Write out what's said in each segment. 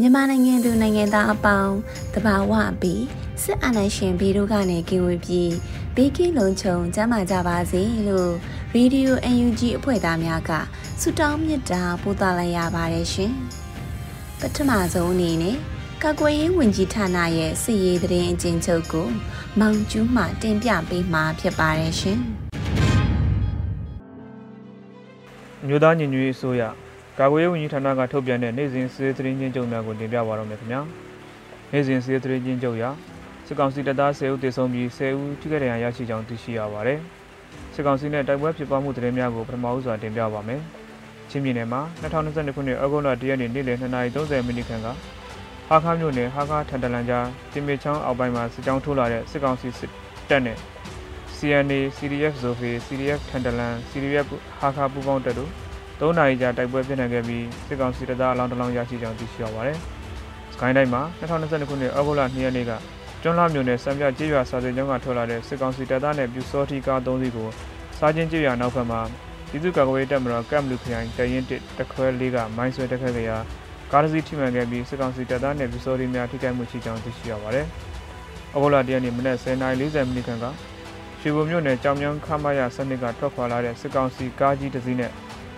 မြန်မာနိုင်ငံသူနိုင်ငံသားအပေါင်းတဘာဝပြီးစစ်အာဏာရှင်ပြည်တို့ကနေကင်းဝေးပြီးဘေးကင်းလုံခြုံကျန်းမာကြပါစေလို့ Radio UNG အဖွဲ့သားများကဆုတောင်းမေတ္တာပို့သလိုက်ရပါတယ်ရှင်။ပထမဆုံးအနေနဲ့ကာကွယ်ရေးဝန်ကြီးဌာနရဲ့စစ်ရေးသတင်းအကျဉ်းချုပ်ကိုမောင်ကျူးမှတင်ပြပေးမှာဖြစ်ပါတယ်ရှင်။ မြို့သားညီညွတ်ရေးအစိုးရကာကွယ်ရေးဝန်ကြီးဌာနကထုတ်ပြန်တဲ့နိုင်စဉ်စစ်သတင်းချင်းချုပ်များကိုတင်ပြပါတော့မယ်ခင်ဗျာနိုင်စဉ်စစ်သတင်းချင်းချုပ်ရာစစ်ကောင်စီတပ်သား10ဦးသေဆုံးပြီး10ဦးထိခိုက်ဒဏ်ရာရရှိကြောင်းသိရှိရပါတယ်စစ်ကောင်စီနဲ့တိုက်ပွဲဖြစ်ပွားမှုသတင်းများကိုပထမဦးစွာတင်ပြပါမယ်ချင်းပြည်နယ်မှာ2022ခုနှစ်ဩဂုတ်လ1ရက်နေ့နေ့လယ်2:30မိနစ်ခန့်ကဟာခါမြို့နယ်ဟာခါထန်တလန်ကြားတင်မေချောင်းအောက်ပိုင်းမှာစစ်ကြောင်းထိုးလာတဲ့စစ်ကောင်စီစစ်တပ်နဲ့ CNA CDF Zofe CDF ထန်တလန် CDF ဟာခါပူပေါင်းတပ်တို့၃နာရီကြာတိုက်ပွဲပြင်းထန်ခဲ့ပြီးစစ်ကောင်စီတပ်သားအလောင်းတစ်လောင်းရရှိကြောင်းသိရှိရပါတယ်။စကိုင်းတိုင်းမှာ2022ခုနှစ်ဩဂုတ်လ2ရက်နေ့ကကျွန်းလာမြို့နယ်စံပြကျေးရွာစာစစ်ကျောင်းကထွက်လာတဲ့စစ်ကောင်စီတပ်သားနဲ့ပြူစောထီကား၃စီးကိုစားချင်းကျေးရွာနောက်ဘက်မှာပြည်သူ့ကာကွယ်ရေးတပ်မတော်ကမ်လူခရိုင်တရင်တစ်တခွဲလေးကမိုင်းဆွဲတက်ခဲ့ကြရာကားတစ်စီးထိမှန်ခဲ့ပြီးစစ်ကောင်စီတပ်သားနဲ့ပြူစောထီများထိခိုက်မှုရှိကြောင်းသိရှိရပါတယ်။ဩဂုတ်လ1ရက်နေ့မနက်10:40မိနစ်ခန့်က ရွှေဘုံမြို့နယ်ကြောင်မြောင်းခမရစနစ်ကထွက်ခွာလာတဲ့စစ်ကောင်စီကားကြီးတစ်စီးနဲ့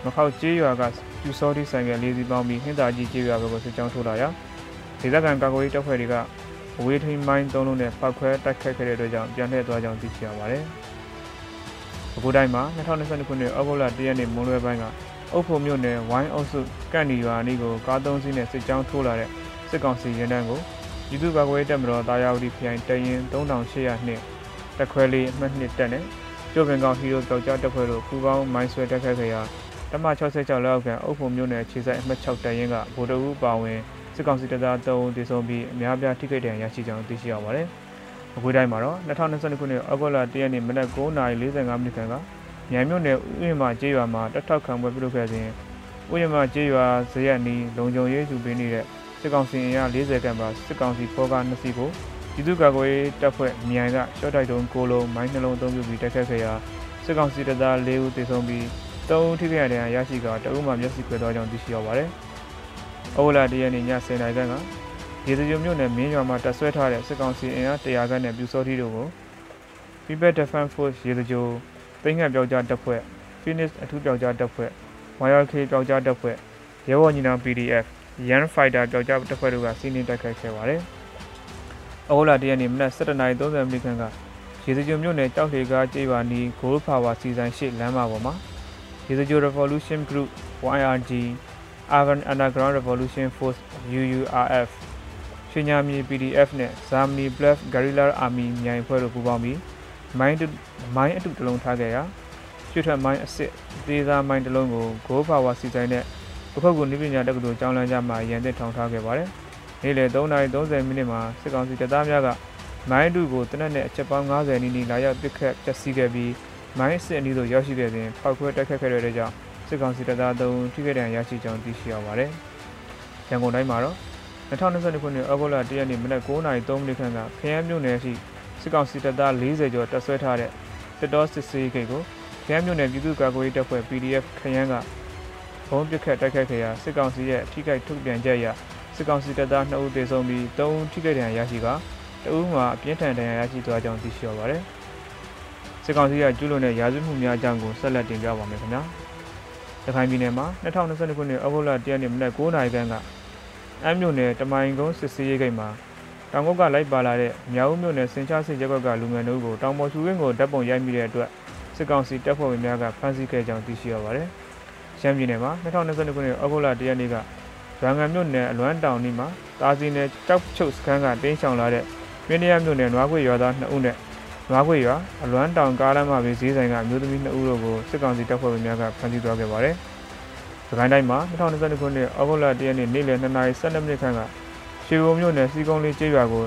မခောက်ကျေးရွာကပြူစောတိဆိုင်ကလေးစီပေါင်းပြီးဟင်းသာကြီးကျေးရွာဘက်ကိုစစ်ကြောင်းထိုးလာရာဒေသခံကာကွယ်ရေးတပ်ဖွဲ့တွေကအဝေးထိန်မိုင်းသုံးလုံးနဲ့ဖောက်ခွဲတိုက်ခတ်ခဲ့တဲ့အတွက်ကြောင့်ပြန်လှည့်သွားကြောင်းသိရှိရပါတယ်။အခုတိုင်းမှာ2022ခုနှစ်ဩဂုတ်လ1ရက်နေ့မွန်းလွဲပိုင်းကအုပ်ဖို့မြို့နယ်ဝိုင်းအုပ်စုကန့်နီရွာအနီးကိုကားသုံးစီးနဲ့စစ်ကြောင်းထိုးလာတဲ့စစ်ကောင်စီရင်တန်းကိုပြည်သူ့ကာကွယ်ရေးတပ်မတော်တာယာဝတီခရိုင်တရင်3800နှစ် တက်ခွဲလေးအမှတ်2တက်နဲ့ကျိုးပင်ကောင်ဟီရိုကြောက်ကြတပ်ဖွဲ့တို့ပူးပေါင်းမိုင်းဆွဲတက်ခတ်ခဲ့ရာတမ66လောက်ကန်အုပ်ဖို့မြို့နယ်ခြေဆိုင်အမှတ်6တရင်ကဗိုလ်တအူးပါဝင်စစ်ကောင်စီတပ်သား3ဦးတည်ဆုံပြီးအများပြားထိခိုက်ဒဏ်ရာရရှိကြောင်းသိရှိရပါတယ်။အခုတိုင်းမှာတော့2022ခုနှစ်ဩဂုတ်လ1ရက်နေ့မနက်9:45မိနစ်ခန့်ကမြိုင်မြို့နယ်ဥယျာဉ်ကျေးရွာမှာတထောက်ခံပွဲပြုလုပ်ခဲ့စဉ်ဥယျာဉ်ကျေးရွာဇရက်နီလုံခြုံရေးယူပေးနေတဲ့စစ်ကောင်စီအင်အား40ခန့်ပါစစ်ကောင်စီဖောကား2စီးကို ပြည်သူ့ကာကွယ်ရေးတပ်ဖွဲ့မြိုင်ကရှော့တိုက်တုံး9လုံးမိုင်းနှလုံးအသုံးပြုပြီးတိုက်ခတ်ခဲ့ရာစစ်ကောင်စီတပ်သား4ဦးသေဆုံးပြီး3ဦးထိခိုက်ဒဏ်ရာရရှိကတအုပ်မှမျက်စိကွယ်သွားကြောင်းသိရှိရပါတယ်။ဩဝလာတရနေ့ည10:00နာရီခန့်ကရေစကြိုမြို့နယ်မင်းရွာမှာတပ်ဆွဲထားတဲ့စစ်ကောင်စီအင်အား100ခန့်နဲ့ပြူစောထီတို့ကို People Defense Force ရေစကြိုသိန်းငံပြောက်ကြားတပ်ဖွဲ့ Phoenix အထူးပြောက်ကြားတပ်ဖွဲ့ YRK ပြောက်ကြားတပ်ဖွဲ့ရဲဘော်ညီနောင် PDF Yan Fighter ပြောက်ကြားတပ်ဖွဲ့တို့ကစီးနင်းတိုက်ခိုက်ခဲ့ပါတယ်။ ဩဝလာတရနေ့မနက်7:30မိနစ်ခန့်ကရေစကြိုမြို့နယ်ကြောက်လေကားကျေးရွာနီး Gold Power စီဆိုင်ရှိလမ်းမပေါ်မှာရေစကြို Revolution Group YRG Urban Underground Revolution Force UURF ရွှေညာမြေ PDF နဲ့ Germany Black Guerrilla Army မြိုင်ဖွဲ့တို့ပူးပေါင်းပြီးမိုင်းမိုင်းအတုတလုံးထားခဲ့ရာရွှေထွက်မိုင်းအစ်စ်သေးစားမိုင်းတစ်လုံးကို Go Power စီဆိုင်နဲ့ပခုတ်ကူနိပညာတက္ကသိုလ်ကျောင်းလမ်းကြားမှာရန်သစ်ထောင်ထားခဲ့ပါတယ်။ နေ့လယ်3:30မိနစ်မှာစစ်ကောင်စီတပ်သားများကမိုင်းအတုကိုတနက်နဲ့အချက်ပေါင်း90နီးနီးလာရောက်ပစ်ခတ်ပျက်စီးခဲ့ပြီးမိုင်းစစ်အနီးသို့ရောက်ရှိတဲ့တွင်ဖောက်ခွဲတိုက်ခတ်ခဲ့တဲ့ကြောင့်စစ်ကောင်စီတပ်သား၃ဦးထိခိုက်ဒဏ်ရာရရှိကြောင်းသိရှိရပါတယ်။ရန်ကုန်တိုင်းမှာတော့2022ခုနှစ်ဩဂုတ်လ1ရက်နေ့မနက်9:03မိနစ်ခန့်ကခရမ်းမြို့နယ်ရှိစစ်ကောင်စီတပ်သား40ကျော်တပ်ဆွဲထားတဲ့တက်တော်စစ်စေးဂိတ်ကိုခရမ်းမြို့နယ်ပြည်သူ့ကာကွယ်ရေးတပ်ဖွဲ့ PDF ခရမ်းကဘုံပစ်ခတ်တိုက်ခိုက်ခဲ့ရာစစ်ကောင်စီရဲ့ထိခိုက်ထုတ်ပြန်ချက်အရ စစ်ကောင်စီတပ်သား2ဦးသေဆုံးပြီး3ဦးထိခိုက်ဒဏ်ရာရရှိကတဦးမှာအပြင်းထန်ဒဏ်ရာရရှိသွားကြောင်းသိရှိရပါတယ်။စစ်ကောင်စီကကျူးလွန်တဲ့ရာဇဝတ်မှုများအကြောင်းကိုဆက်လက်တင်ပြပါမယ်ခင်ဗျာ။ရခိုင်ပြည်နယ်မှာ2022ခုနှစ်ဩဂုတ်လ1ရက်နေ့မနက်9:00နာရီခန့်ကအမ်းမြို့နယ်တမိုင်ကုန်းစစ်စေးရိတ်ဂိတ်မှာတောင်ကုတ်ကလိုက်ပါလာတဲ့မြောက်ဦးမြို့နယ်စင်ချစစ်ရပ်ကွက်ကလူငယ်တို့ကိုတောင်ပေါ်ရှူရင်းကိုဓာတ်ပုံရိုက်မိတဲ့အတွက်စစ်ကောင်စီတပ်ဖွဲ့ဝင်များကဖမ်းဆီးခဲ့ကြောင်းသိရှိရပါတယ်။ရှမ်းပြည်နယ်မှာ2022ခုနှစ်ဩဂုတ်လ1ရက်နေ့က ရန်ကုန်မြို့နယ်အလွမ်းတောင်နီမှာတာစီနယ်တောက်ချုပ်စခန်းကတင်းချောင်လာတဲ့မင်းရမြို့နယ်နွားခွေရွာသား2ဦးနဲ့နွားခွေရွာအလွမ်းတောင်ကားလမ်းမှာပဲဈေးဆိုင်ကအမျိုးသမီး2ဦးတို့ကိုစစ်ကောင်စီတပ်ဖွဲ့ဝင်များကဖမ်းဆီးသွားခဲ့ပါတယ်။စကိုင်းတိုင်းမှာ2022ခုနှစ်ဩဂုတ်လ1ရက်နေ့နေ့လယ်2:12မိနစ်ခန့်ကရွှေဘုံမြို့နယ်စီကုန်းလေးကျေးရွာကို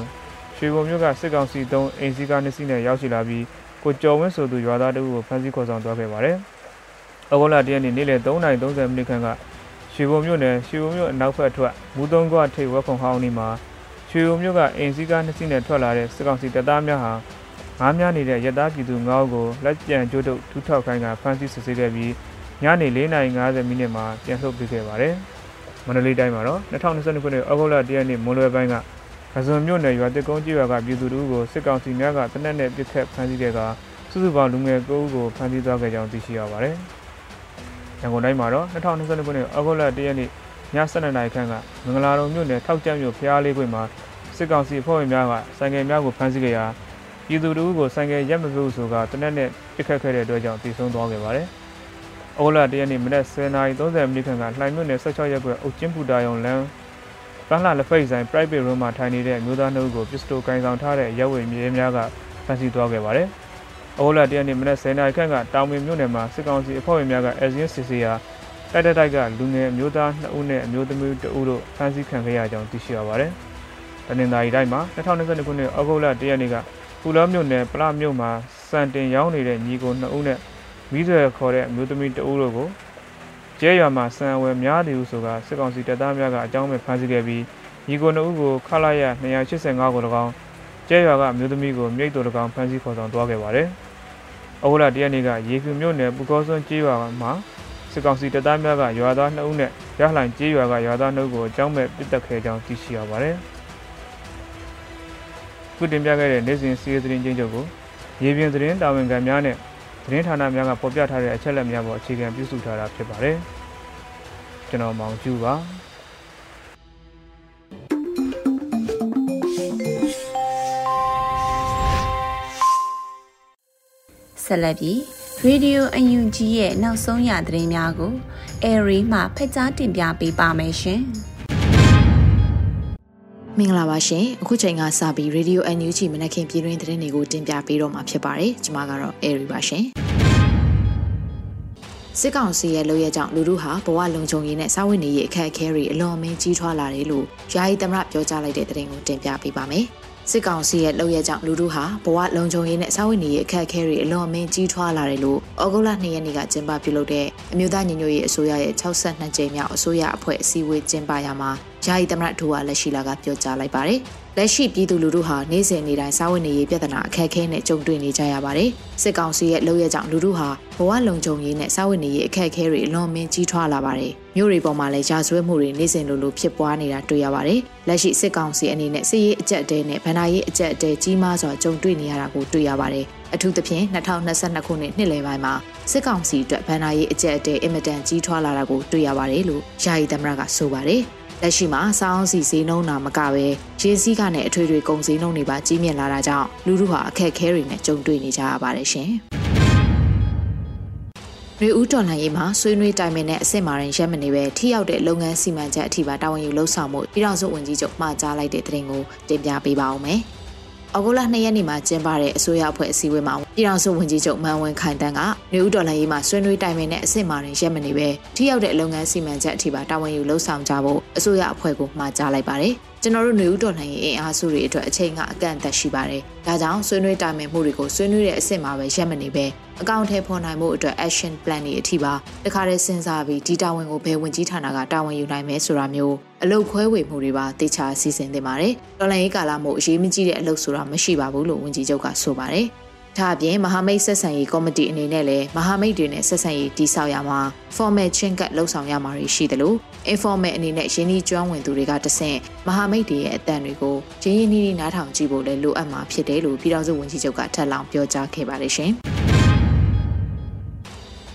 ရွှေဘုံမြို့ကစစ်ကောင်စီတုံးအိမ်စီကားနှစ်စီးနဲ့ရောက်ရှိလာပြီးကိုကျော်ဝင်းဆိုသူရွာသားတို့ကိုဖမ်းဆီးခေါ်ဆောင်သွားခဲ့ပါတယ်။ဩဂုတ်လ1ရက်နေ့နေ့လယ်3:30မိနစ်ခန့်က ရွှေဘုံမြို့နယ်ရွှေဘုံမြို့အနောက်ဘက်ထွက်မူသုံးကွာထိပ်ဝက်ခုံဟောင်းနီမှာရွှေဘုံမြို့ကအိမ်စီကားနှစ်စီးနဲ့ထွက်လာတဲ့စစ်ကောင်စီတပ်သားများဟာငားများနေတဲ့ရဲသားပြည်သူ9ဦးကိုလက်ကျန်ကျိုးတုပ်ထူထောက်ခိုင်းကဖမ်းဆီးစစ်ဆေးခဲ့ပြီးညနေ4:50မိနစ်မှာပြန်ဆုတ်ပေးခဲ့ပါတယ်။မန္တလေးတိုင်းမှာတော့2022ခုနှစ်ဩဂုတ်လ1ရက်နေ့မွန်လွယ်ပိုင်းကကစုံမြို့နယ်ရွာတစ်ကုန်းကြီးရွာကပြည်သူတို့ကိုစစ်ကောင်စီများကတနက်နဲ့ပစ်ခတ်ဖမ်းဆီးခဲ့ကစုစုပေါင်းလူငယ်9ဦးကိုဖမ်းဆီးသွားခဲ့ကြောင်းသိရှိရပါတယ်။ ရန်ကုန်တိုင်းမှာတော့2022ခုနှစ်ဩဂုတ်လ1ရက်နေ့ည7:00နာရီခန့်ကမင်္ဂလာတုံမြို့နယ်ထောက်ကျမ်းမြို့ဖျားလေးကွင်းမှာစစ်ကောင်စီအဖွဲ့ဝင်များကဆိုင်ကယ်များကိုဖမ်းဆီးခဲ့ရာပြည်သူတို့ကိုဆိုင်ကယ်ရက်မပြုဆိုကတနက်နဲ့ပစ်ခတ်ခဲ့တဲ့အတွက်ကြောင့်တည်ဆုံသွားခဲ့ပါတယ်။ဩဂုတ်လ1ရက်နေ့မနက်10:30မိနစ်ခန့်ကလှိုင်မြို့နယ်16ရပ်ကွက်အုတ်ကျင်းပူတာယုံလမ်းပန်းလာလက်ဖိတ်ဆိုင် private room မှာထိုင်နေတဲ့မျိုးသားနှုတ်ကိုပစ္စတိုကင်ဆောင်ထားတဲ့ရဲဝေမြေများကဖမ်းဆီးသွားခဲ့ပါတယ်။ အိုလာတရနေ့မနက်10:00နာရီခန့်ကတောင်ပင်မြို့နယ်မှာစစ်ကောင်စီအဖွဲ့ဝင်များကအဲဇင်းစစ်စီယာတိုက်တိုက်တိုက်ကလူငယ်မျိုးသား2ဦးနဲ့အမျိုးသမီး2ဦးတို့ဖမ်းဆီးခံခဲ့ရကြောင်းသိရှိရပါတယ်။တနင်္သာရီတိုင်းမှာ2022ခုနှစ်ဩဂုတ်လ1ရက်နေ့ကပူလောမြို့နယ်ပလမြို့မှာစံတင်ရောင်းနေတဲ့ညီကို2ဦးနဲ့မိဆွဲခေါ်တဲ့အမျိုးသမီး2ဦးတို့ကိုကျဲရွာမှာစံဝယ်များတယ်ဟုဆိုကစစ်ကောင်စီတပ်သားများကအကြောင်းမဲ့ဖမ်းဆီးခဲ့ပြီးညီကိုနှစ်ဦးကိုခလာရ285ကို၎င်းကျဲရွာကအမျိုးသမီးကိုမြိတ်တော်၎င်းဖမ်းဆီးခေါ်ဆောင်သွားခဲ့ပါတယ်။ အဝလာတရက်နေ့ကရေဖြူမြို့နယ်ပူကောစွန်းကျေးရွာမှာစစ်ကောင်စီတပ်သားများကရွာသား2ဦးနဲ့ရလှိုင်ကျေးရွာကရွာသား2ဦးကိုအကြောင်းမဲ့ပစ်တက်ခဲ့ကြောင်းသိရှိရပါတယ်။ခုတင်ပြခဲ့တဲ့နေ့စဉ်စီးရီးသတင်းချင်းချုပ်ကိုရေပြင်သတင်းတာဝန်ခံများနဲ့သတင်းဌာနများကဖော်ပြထားတဲ့အချက်အလက်များပေါ်အခြေခံပြုစုထားတာဖြစ်ပါတယ်။ကျွန်တော်မောင်ကျူပါ ဆက်လက်ပြီး Radio UNG ရဲ့နောက်ဆုံးရသတင်းများကို Airy မှဖက်ကြားတင်ပြပေးပါမယ်ရှင်။မင်္ဂလာပါရှင်အခုချိန်ကစပြီး Radio NUG မနက်ခင်းပြည်တွင်းသတင်းတွေကိုတင်ပြပေးတော့မှာဖြစ်ပါတယ်ကျွန်မကတော့ Airy ပါရှင်စစ်ကောင်စီရဲ့လုပ်ရကြောင့်လူတို့ဟာဘဝလုံခြုံရေးနဲ့စာဝတ်နေရေးအခက်အခဲတွေအလွန်အမင်းကြီးထွားလာတယ်လို့ယာယီသမရပြောကြားလိုက်တဲ့သတင်းကိုတင်ပြပေးပါမယ် စစ်ကောင်စီရဲ့လုပ်ရကြောင့်လူတို့ဟာဘဝလုံခြုံရေးနဲ့စာဝတ်နေရေးအခက်အခဲတွေအလွန်အမင်းကြီးထွားလာတယ်လို့ဩဂုတ်လ2ရက်နေ့ကကျင်းပပြုလုပ်တဲ့အမျိုးသားညီညွတ်ရေးအစိုးရရဲ့62ကြိမ်မြောက်အစိုးရအဖွဲ့အစည်းအဝေးကျင်းပရာမှာယာယီသမရဒူဝါလက်ရှိလာကပြောကြားလိုက်ပါတယ်။ လက်ရှိပြည်သူလူထုဟာနေ့စဉ်နေ့တိုင်းစားဝတ်နေရေးပြဿနာအခက်အခဲနဲ့ကြုံတွေ့နေကြရပါတယ်။စစ်ကောင်စီရဲ့လုပ်ရကြောင့်လူထုဟာဘဝလုံခြုံရေးနဲ့စားဝတ်နေရေးအခက်အခဲတွေအလွန်မင်းကြီးထွားလာပါတယ်။မြို့တွေပေါ်မှာလည်းရာဇဝတ်မှုတွေနေ့စဉ်လိုလိုဖြစ်ပွားနေတာတွေ့ရပါတယ်။လက်ရှိစစ်ကောင်စီအနေနဲ့စစ်ရေးအကြက်တဲနဲ့ဗန္ဒာရေးအကြက်တဲကြီးမားစွာကြုံတွေ့နေရတာကိုတွေ့ရပါတယ်။အထူးသဖြင့်2022ခုနှစ်နှစ်လယ်ပိုင်းမှာစစ်ကောင်စီအတွက်ဗန္ဒာရေးအကြက်တဲအင်မတန်ကြီးထွားလာတာကိုတွေ့ရပါတယ်လို့ယာယီသမရကဆိုပါတယ်။ လက်ရှိမှာစောင်းစီဈေးနှုန်းတာမကပဲရေစည်းကနဲ့အထွေထွေကုန်ဈေးနှုန်းတွေပါကြီးမြင့်လာတာကြောင့်လူထုဟာအခက်အခဲတွေနဲ့ကြုံတွေ့နေကြရပါတယ်ရှင်။ရေဦးတော်လှန်ရေးမှာဆွေးနွေးတိုင်ပင်တဲ့အစ်စ်မာရင်ရက်မနေပဲထိရောက်တဲ့လုပ်ငန်းစီမံချက်အထိပါတာဝန်ယူလှုပ်ဆောင်မှုပြည်ထောင်စုဝန်ကြီးချုပ်မှာကြားလိုက်တဲ့သတင်းကိုတင်ပြပေးပါဦးမယ်။။ အော်ဂိုလာ2ရက်နေ့မှာကျင်းပတဲ့အစိုးရအဖွဲ့အစည်းအဝေးမှာပြည်ထောင်စုဝန်ကြီးချုပ်မန်ဝင်းခိုင်တန်းကနေဦးတော်လှန်ရေးမှာဆွေးနွေးတိုင်ပင်တဲ့အစ်စ်မာရင်ရက်မနေပဲထိရောက်တဲ့လုပ်ငန်းစီမံချက်အထိပါတာဝန်ယူလှုပ်ဆောင်ကြဖို့အစိုးရအဖွဲ့ကမှာကြားလိုက်ပါတယ်။ ကျွန်တော်တို့နေဦးတော်လှန်ရေးအင်အားစုတွေအတွက်အချိန်ကအကန့်အသတ်ရှိပါတယ်။ဒါကြောင့်ဆွေးနွေးတိုင်ပင်မှုတွေကိုဆွေးနွေးတဲ့အဆင့်မှာပဲရက်မနေပဲအကောင့်ထဲဖော်နိုင်မှုအတွက် action plan တွေအထိပါတခါတည်းစဉ်းစားပြီးဒီတာဝန်ကိုဘယ်ဝင်ကြီးဌာနကတာဝန်ယူနိုင်မယ်ဆိုတာမျိုးအလုတ်ခွဲဝေမှုတွေပါတေချာစီစဉ်သင့်ပါတယ်။တော်လှန်ရေးကာလမို့အရေးမကြီးတဲ့အလုပ်ဆိုတာမရှိပါဘူးလို့ဝန်ကြီးချုပ်ကဆိုပါတယ်။ဒါအပြင်မဟာမိတ်ဆက်ဆံရေးကော်မတီအနေနဲ့လည်းမဟာမိတ်တွေနဲ့ဆက်ဆံရေးတည်ဆောက်ရမှာ formal ချင်းကပ်လှုပ်ဆောင်ရမှာရှိတယ်လို့ informal အနေနဲ့ရင်းနှီးကျွမ်းဝင်သူတွေကတဆင့်မဟာမိတ်တွေရဲ့အတန်တွေကိုရင်းရင်းနှီးနှီးနားထောင်ကြည့်ဖို့လည်းလိုအပ်မှာဖြစ်တယ်လို့ပြည်ထောင်စုဝန်ကြီးချုပ်ကထပ်လောင်းပြောကြားခဲ့ပါတယ်ရှင်။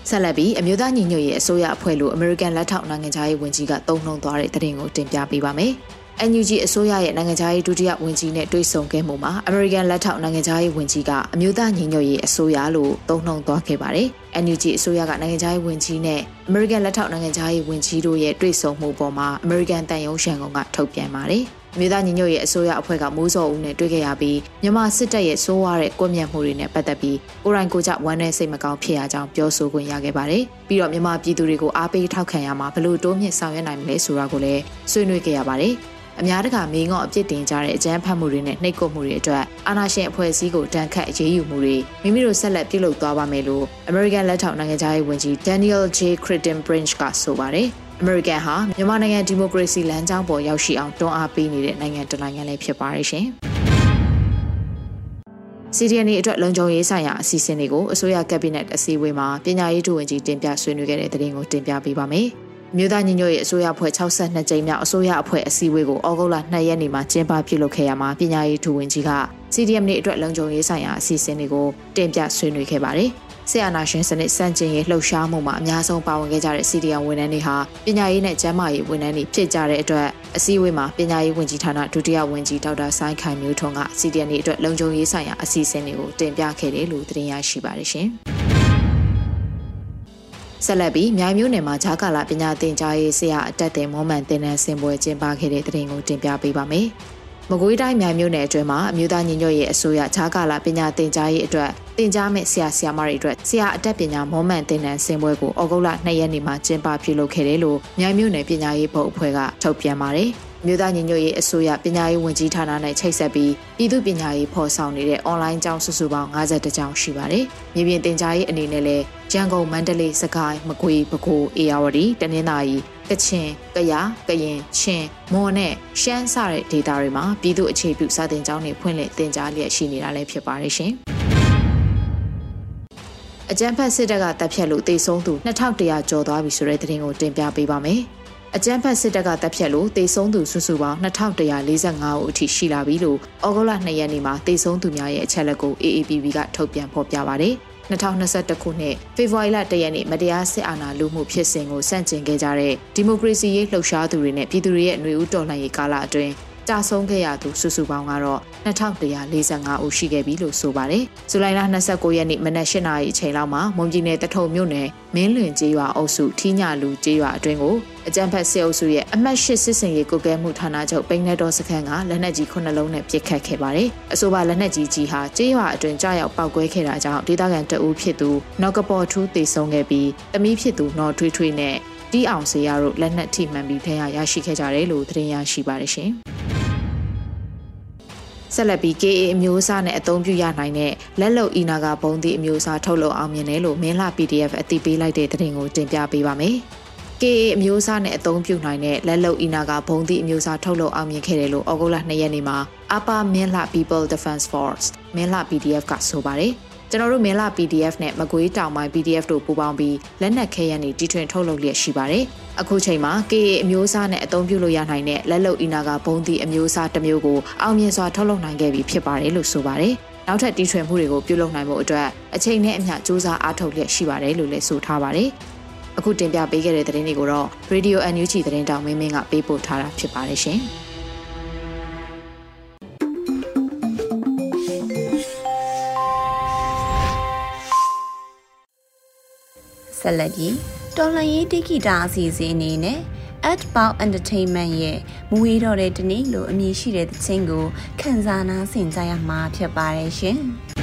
ဆက်လက်ပြီးအမျိုးသားညီညွတ်ရေးအစိုးရအဖွဲ့လို့ American လက်ထောက်နိုင်ငံသားရေးဝန်ကြီးကတုံ့နှုံသွားတဲ့သတင်းကိုတင်ပြပေးပါမယ်။ NUG အစိုးရရဲ့နိုင်ငံခြားရေးဒုတိယဝန်ကြီးနဲ့တွေ့ဆုံခဲ့မှုမှာ American လက်ထောက်နိုင်ငံခြားရေးဝန်ကြီးကအမျိုးသားညီညွတ်ရေးအစိုးရလို့သုံးနှုန်းသွားခဲ့ပါတယ်။ NUG အစိုးရကနိုင်ငံခြားရေးဝန်ကြီးနဲ့ American လက်ထောက်နိုင်ငံခြားရေးဝန်ကြီးတို့ရဲ့တွေ့ဆုံမှုပေါ်မှာ American တန်ယုံရှန်ကုန်ကထုတ်ပြန်ပါတယ်။မြေသားညီညွတ်ရေးအစိုးရအဖွဲ့ကမိုးစောဦးနဲ့တွေ့ခဲ့ရပြီးမြန်မာစစ်တပ်ရဲ့စိုးဝါးတဲ့ကွပ်မျက်မှုတွေနဲ့ပတ်သက်ပြီးကိုရိုင်းကိုကြဝမ်းနဲ့စိတ်မကောင်းဖြစ်ရကြောင်းပြောဆိုခွင့်ရခဲ့ပါတယ်။ပြီးတော့မြန်မာပြည်သူတွေကိုအားပေးထောက်ခံရမှာဘလို့တိုးမြင့်ဆောင်ရွက်နိုင်မလဲဆိုတာကိုလည်းဆွေးနွေးခဲ့ရပါတယ်။ အများတကာမေးငေါ့အပြစ်တင်ကြတဲ့အကြမ်းဖက်မှုတွေနဲ့နှိပ်ကွပ်မှုတွေအတွက်အာဏာရှင်အဖွဲ့အစည်းကိုတန်ခတ်အရေးယူမှုတွေမိမိတို့ဆက်လက်ပြုလုပ်သွားပါမယ်လို့ American လက်ထောက်နိုင်ငံသားရေးဝန်ကြီး Daniel J. Crittenbridge ကဆိုပါတယ်။ American ဟာမြန်မာနိုင်ငံဒီမိုကရေစီလမ်းကြောင်းပေါ်ရောက်ရှိအောင်တွန်းအားပေးနေတဲ့နိုင်ငံတစ်နိုင်ငံလည်းဖြစ်ပါတယ်ရှင်။စီဒီအန်အတွက်လုံခြုံရေးဆိုင်ရာအစီအစဉ်တွေကိုအစိုးရကက်ဘိနက်အစည်းအဝေးမှာပညာရေးဒုဝန်ကြီးတင်ပြဆွေးနွေးခဲ့တဲ့သတင်းကိုတင်ပြပေးပါမယ်။ မြို့သားညီညွတ်ရေးအစိုးရအဖွဲ့62ကြိမ်မြောက်အစိုးရအဖွဲ့အစည်းအဝေးကိုဩဂုတ်လ2ရက်နေ့မှာကျင်းပပြုလုပ်ခဲ့ရမှာပညာရေးထူဝင်ကြီးက CDM နေ့အတွက်လုံခြုံရေးဆိုင်ရာအစီအစဉ်တွေကိုတင်ပြဆွေးနွေးခဲ့ပါတယ်။ဆီယနာရှင်စနစ်စန့်ကျင်ရေးလှုပ်ရှားမှုမှာအများဆုံးပါဝင်ခဲ့ကြတဲ့ CDM ဝန်ထမ်းတွေဟာပညာရေးနဲ့ကျန်းမာရေးဝန်ထမ်းတွေဖြစ်ကြတဲ့အတွက်အစည်းအဝေးမှာပညာရေးဝန်ကြီးဌာနဒုတိယဝန်ကြီးဒေါက်တာဆိုင်းခိုင်မျိုးထွန်းက CDM နေ့အတွက်လုံခြုံရေးဆိုင်ရာအစီအစဉ်တွေကိုတင်ပြခဲ့တယ်လို့သိရရှိပါတယ်ရှင်။ ဆက်လက်ပြီးမြိုင်မြို့နယ်မှာဂျာကာလာပညာသင်ကြားရေးဆရာအတက်တဲ့မောမှန်တင်နန်းစင်ပွဲကျင်းပခဲ့တဲ့တဲ့ရင်ကိုတင်ပြပေးပါမယ်။မကွေးတိုင်းမြိုင်မြို့နယ်အတွင်းမှာအမျိုးသားညီညွတ်ရေးအစိုးရဂျာကာလာပညာသင်ကြားရေးအတွက်တင်ကြားမဲ့ဆရာဆရာမတွေအတွက်ဆရာအတက်ပညာမောမှန်တင်နန်းစင်ပွဲကိုဩဂုတ်လ2ရက်နေ့မှာကျင်းပပြုလုပ်ခဲ့တယ်လို့မြိုင်မြို့နယ်ပညာရေးဘုတ်အဖွဲ့ကထုတ်ပြန်ပါတယ်။ မြို့သားညီညွတ်ရေးအစိုးရပညာရေးဝန်ကြီးဌာနနဲ့ချိတ်ဆက်ပြီးပြည်သူပညာရေးဖော်ဆောင်နေတဲ့အွန်လိုင်းကျောင်းစုစုပေါင်း52ကျောင်းရှိပါတယ်။မြေပြင်တင်ကြားရေးအနေနဲ့လည်းရန်ကုန်မန္တလေးစကိုင်းမကွေးပဲခူးအေရဝတီတနင်္သာရီကချင်ကယားကရင်ချင်းမွန်နဲ့ရှမ်းစတဲ့ဒေသတွေမှာပြည်သူအခြေပြုစာသင်ကျောင်းတွေဖွင့်လှစ်တင်ကြားလျက်ရှိနေတာလည်းဖြစ်ပါတယ်ရှင်။အကြံဖတ်စစ်တပ်ကတပ်ဖြတ်လို့တေဆုံးသူ2100ကျော်သွားပြီဆိုတဲ့သတင်းကိုတင်ပြပေးပါမယ်။ အကြမ်းဖက်စစ်တပ်ကတပ်ဖြတ်လို့တေဆုံးသူစုစုပေါင်း2145ဦးအထိရှိလာပြီလို့ဩဂုတ်လ2ရက်နေ့မှာတေဆုံးသူများရဲ့အချက်လက်ကို AAPP ကထုတ်ပြန်ဖော်ပြပါတယ်။2021ခုနှစ်ဖေဖော်ဝါရီလ1ရက်နေ့မတရားစစ်အာဏာလုမှုဖြစ်စဉ်ကိုစန့်ကျင်ခဲ့ကြတဲ့ဒီမိုကရေစီရေးလှုပ်ရှားသူတွေနဲ့ပြည်သူတွေရဲ့ຫນွေဦးတော်လှန်ရေးကာလအတွင်းကြာဆုံးခဲ့ရသူစုစုပေါင်းကတော့ 2145ဦးရှိခဲ့ပြီလို့ဆိုပါတယ်။ဇူလိုင်လ29ရက်နေ့မနက်၈နာရီအချိန်လောက်မှာမွန်ပြည်နယ်တထုံမြို့နယ်မင်းလွင်ကျေးရွာအုပ်စုထီးညလူကျေးရွာအတွင်းကိုအကြံဖက်စစ်အုပ်စုရဲ့အမှတ်၈စစ်စင်ရေးကုကဲမှုဌာနချုပ်ပိန်းနေတော်စခန်းကလက်နက်ကြီးခုနှလုံးနဲ့ပစ်ခတ်ခဲ့ပါတယ်။အဆိုပါလက်နက်ကြီးကြီးဟာကျေးရွာအတွင်းကြားရောက်ပောက်ကွဲခဲ့တာကြောင့်ဒေသခံတအူးဖြစ်သူနော်ကပေါ်ထူးတေဆုံးခဲ့ပြီးတမီးဖြစ်သူနော်ထွေးထွေးနဲ့တီးအောင်စေရတို့လက်နက်ထိမှန်ပြီးထရရရှိခဲ့ကြတယ်လို့သတင်းရရှိပါတယ်ရှင်။ ဆက်လက်ပြီး KA အမျိုးအစားနဲ့အသုံးပြုရနိုင်တဲ့လက်လုံအီနာကဘုံသည့်အမျိုးအစားထုတ်လုပ်အောင်မြင်တယ်လို့မင်းလာ PDF အသိပေးလိုက်တဲ့သတင်းကိုတင်ပြပေးပါမယ်။ KA အမျိုးအစားနဲ့အသုံးပြုနိုင်တဲ့လက်လုံအီနာကဘုံသည့်အမျိုးအစားထုတ်လုပ်အောင်မြင်ခဲ့တယ်လို့ဩဂုတ်လ2ရက်နေ့မှာ Upper Minla People Defense Force မင်းလာ PDF ကဆိုပါတယ်။ ကျွန်တော်တို့မင်းလာ PDF နဲ့မကွေးတောင်ပိုင်း PDF တို့ပူးပေါင်းပြီးလက်နက်ခဲယမ်းတွေတီထွင်ထုတ်လုပ်လျက်ရှိပါတယ်။အခုချိန်မှာ KA အမျိုးအစားနဲ့အသုံးပြုလို့ရနိုင်တဲ့လက်လုံအီနာကဘုံသီးအမျိုးအစားတစ်မျိုးကိုအောင်မြင်စွာထုတ်လုပ်နိုင်ခဲ့ပြီဖြစ်ပါတယ်လို့ဆိုပါတယ်။နောက်ထပ်တီထွင်မှုတွေကိုပြုလုပ်နိုင်ဖို့အတွက်အချိန်နဲ့အမျှစူးစမ်းအားထုတ်လျက်ရှိပါတယ်လို့လည်းဆိုထားပါတယ်။အခုတင်ပြပေးခဲ့တဲ့သတင်းတွေကိုတော့ Radio NUG သတင်းတောင်မင်းမင်းကပေးပို့ထားတာဖြစ်ပါတယ်ရှင်။ ဆက်လက်ပြီးတော်လှန်ရေးတိကိတာအစီအစဉ်အနေနဲ့ Adbound Entertainment ရဲ့မူဝေးတော်တဲ့တနည်းလိုအမည်ရှိတဲ့သချင်းကိုခန်းစားနာဆင်ကြရမှာဖြစ်ပါတယ်ရှင်။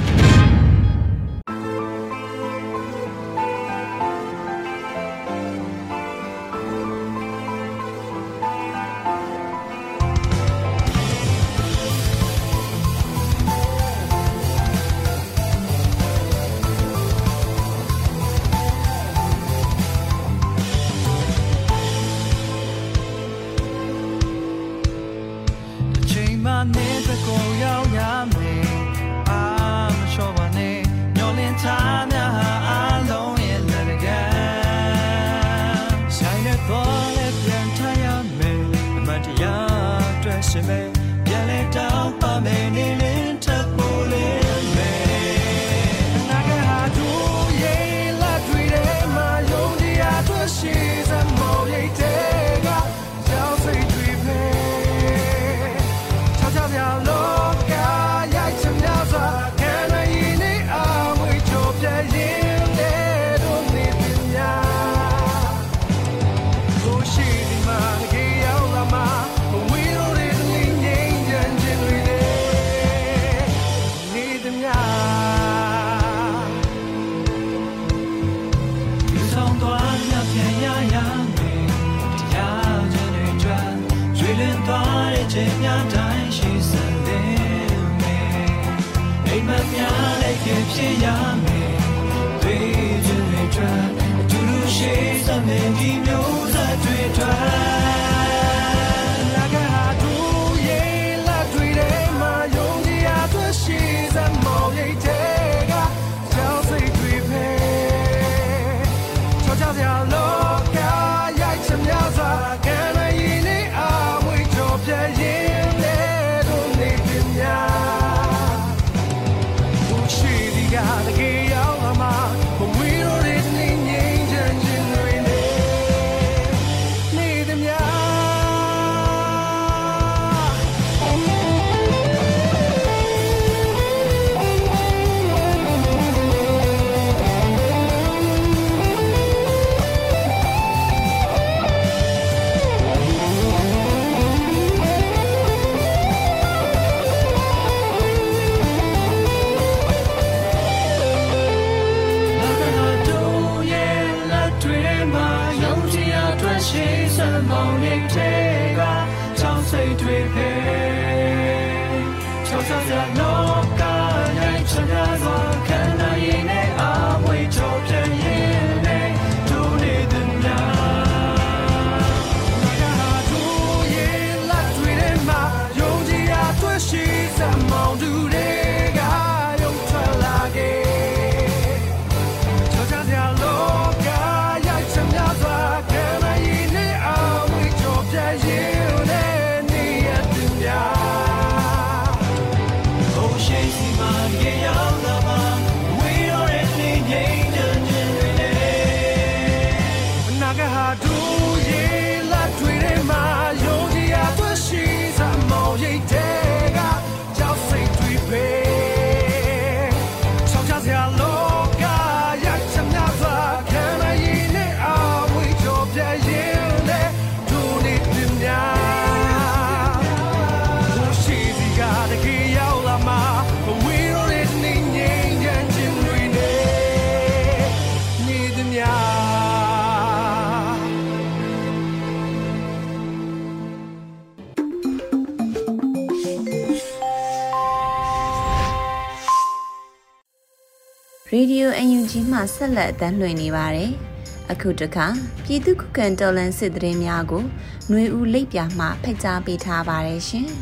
ရေဒီယိုအန်ယူဂျီမှဆက်လက်အသံလွှင့်နေပါတယ်။အခုတခါပြည်သူ့ခုခံတော်လှန်စစ်တရင်များကိုຫນွေဦးလိပ်ပြမှဖက်ကြားပေးထားပါတယ်ရှင်။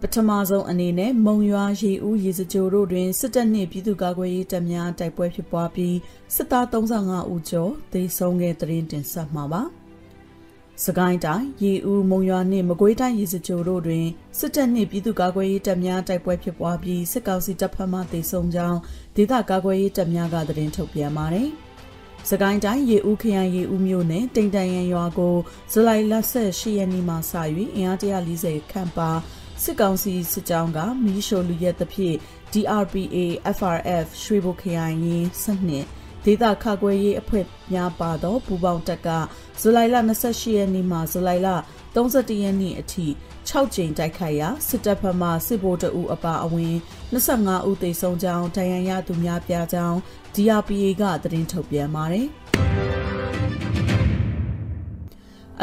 ပထမဆုံးအနေနဲ့မုံရွာရေဦးရေစကြိုတို့တွင်စစ်တပ်နှင့်ပြည်သူ့ကာကွယ်ရေးတပ်များတိုက်ပွဲဖြစ်ပွားပြီးစစ်သား35ဦးကျော်သေဆုံးခဲ့တဲ့တင်တင်ဆက်မှာပါ။ စကိုင်းတိုင်းရေဦးမုံရွာနှင့်မကွေးတိုင်းရေစကြိုတို့တွင်စစ်တပ်နှင့်ပြည်သူ့ကာကွယ်ရေးတပ်များတိုက်ပွဲဖြစ်ပွားပြီးစစ်ကောင်စီတပ်ဖက်မှတေဆုံကြောင်းဒေသကာကွယ်ရေးတပ်များကသတင်းထုတ်ပြန်ပါတယ်။စကိုင်းတိုင်းရေဦးခရိုင်ရေဦးမြို့နယ်တိန်တန်ရန်ရွာကိုဇူလိုင်လ18ရက်နေ့မှစ၍အင်အား140ခန့်ပါစစ်ကောင်စီစစ်ကြောင်းကမီးရှိုလူရက်သဖြင့် DRPA FRF ရွှေဘိုခရိုင်ရင်းစနစ် ဒေသခကွယ်ရေးအဖွဲ့များပါသောပူပေါင်းတပ်ကဇူလိုင်လ28ရက်နေ့မှဇူလိုင်လ31ရက်နေ့အထိ6ကြိမ်တိုက်ခိုက်ရာစစ်တပ်ဘက်မှစစ်ဗိုလ်တအူအပါအဝင်25ဦးသေဆုံးကြောင်းဒဏ်ရာရသူများပြားကြောင်း DRPA ကသတင်းထုတ်ပြန်ပါတယ်။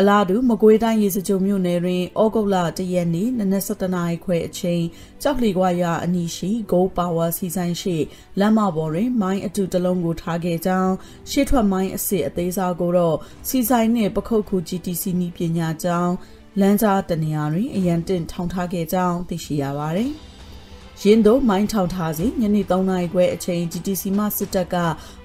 အလားတူမကွေးတိုင်းရေစကြိုမြို့နယ်တွင်ဩဂုတ်လ၁ရက်နေ့နနက်7:00နာရီခွဲအချိန်ကြောက်လီကွာရအနီးရှိ Go Power စီဆိုင်ရှိလမ်းမပေါ်တွင် မိုင်းအတူတလုံးကိုထားခဲ့ကြောင်းရှေ့ထွက်မိုင်းအစ်စ်အသေးစားကိုတော့စီဆိုင်နှင့်ပခုတ်ခု GTC နီးပညာကျောင်းလမ်းကြားတနေရာတွင်အရန်တင့်ထောင်ထားခဲ့ကြောင်းသိရှိရပါသည်။ ရင်းတို့မိုင်းထောင်ထားစီညနေ3နာရီခွဲအချိန် GTC မှစစ်တပ်က